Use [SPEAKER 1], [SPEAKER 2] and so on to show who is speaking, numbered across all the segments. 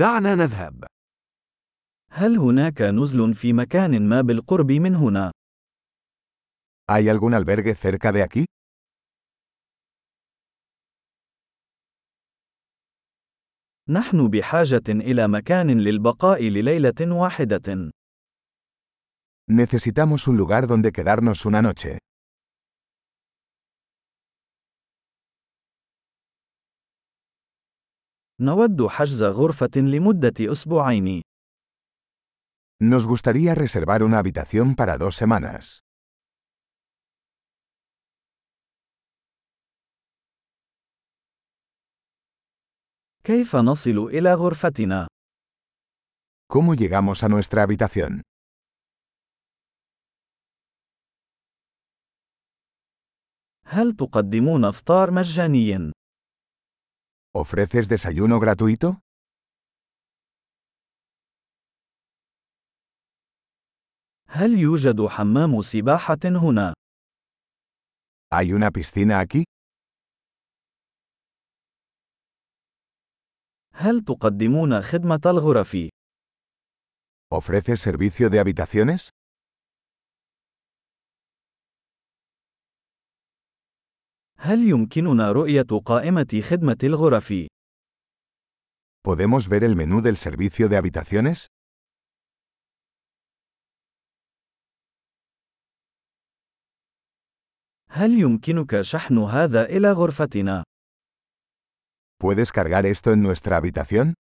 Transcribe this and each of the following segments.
[SPEAKER 1] دعنا نذهب.
[SPEAKER 2] هل هناك نزل في مكان ما بالقرب من هنا؟
[SPEAKER 3] ¿Hay algún albergue cerca de aquí?
[SPEAKER 2] نحن بحاجة إلى مكان للبقاء لليلة واحدة.
[SPEAKER 3] Necesitamos un lugar donde quedarnos una noche.
[SPEAKER 2] نود حجز غرفة لمدة أسبوعين.
[SPEAKER 3] Nos gustaría reservar una habitación para dos semanas.
[SPEAKER 2] كيف نصل إلى غرفتنا؟
[SPEAKER 3] ¿Cómo llegamos a nuestra habitación?
[SPEAKER 2] هل تقدمون إفطار مجاني؟
[SPEAKER 3] ¿Ofreces desayuno gratuito?
[SPEAKER 2] هل يوجد حمام سباحة هنا؟
[SPEAKER 3] ¿Hay una piscina aquí?
[SPEAKER 2] هل تقدمون خدمة الغرف؟
[SPEAKER 3] ¿Ofreces servicio de habitaciones?
[SPEAKER 2] هل يمكننا رؤية قائمة خدمة الغرف؟
[SPEAKER 3] ¿Podemos ver el menú del servicio de habitaciones?
[SPEAKER 2] هل يمكنك شحن هذا إلى غرفتنا؟
[SPEAKER 3] ¿Puedes cargar esto en nuestra habitación?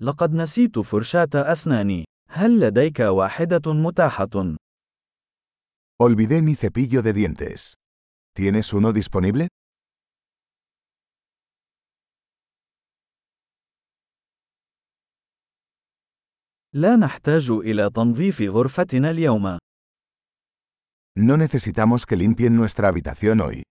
[SPEAKER 2] لقد نسيت فرشاة أسناني. هل لديك واحدة متاحة؟
[SPEAKER 3] Olvidé mi cepillo de dientes. ¿Tienes uno disponible?
[SPEAKER 2] لا نحتاج إلى تنظيف غرفتنا اليوم.
[SPEAKER 3] No necesitamos que limpien nuestra habitación hoy.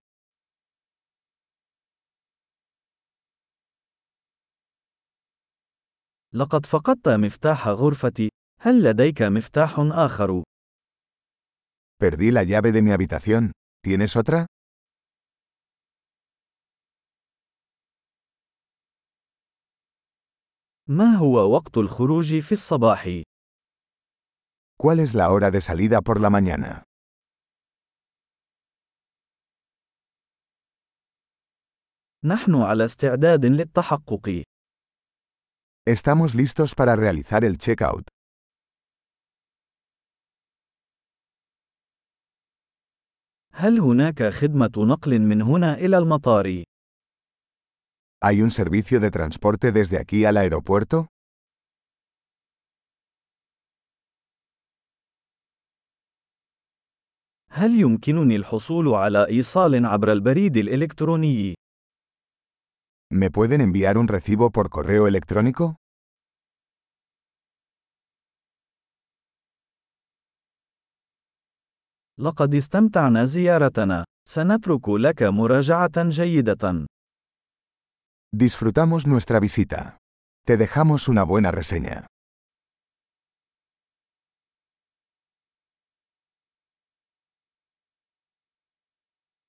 [SPEAKER 2] لقد فقدت مفتاح غرفتي. هل لديك مفتاح آخر؟
[SPEAKER 3] Perdí la llave de mi habitación. ¿Tienes otra?
[SPEAKER 2] ما هو وقت الخروج في الصباح؟
[SPEAKER 3] ¿Cuál es la hora de salida por la mañana?
[SPEAKER 2] نحن على استعداد للتحقق.
[SPEAKER 3] Estamos listos para realizar el checkout.
[SPEAKER 2] هل هناك خدمة نقل من هنا إلى المطار؟
[SPEAKER 3] ¿Hay un servicio de transporte desde aquí al aeropuerto?
[SPEAKER 2] هل يمكنني الحصول على إيصال عبر البريد الإلكتروني؟
[SPEAKER 3] ¿Me pueden enviar un recibo por correo electrónico?
[SPEAKER 2] لقد استمتعنا زيارتنا. سنترك لك مراجعة جيدة.
[SPEAKER 3] Disfrutamos nuestra visita. Te dejamos una buena reseña.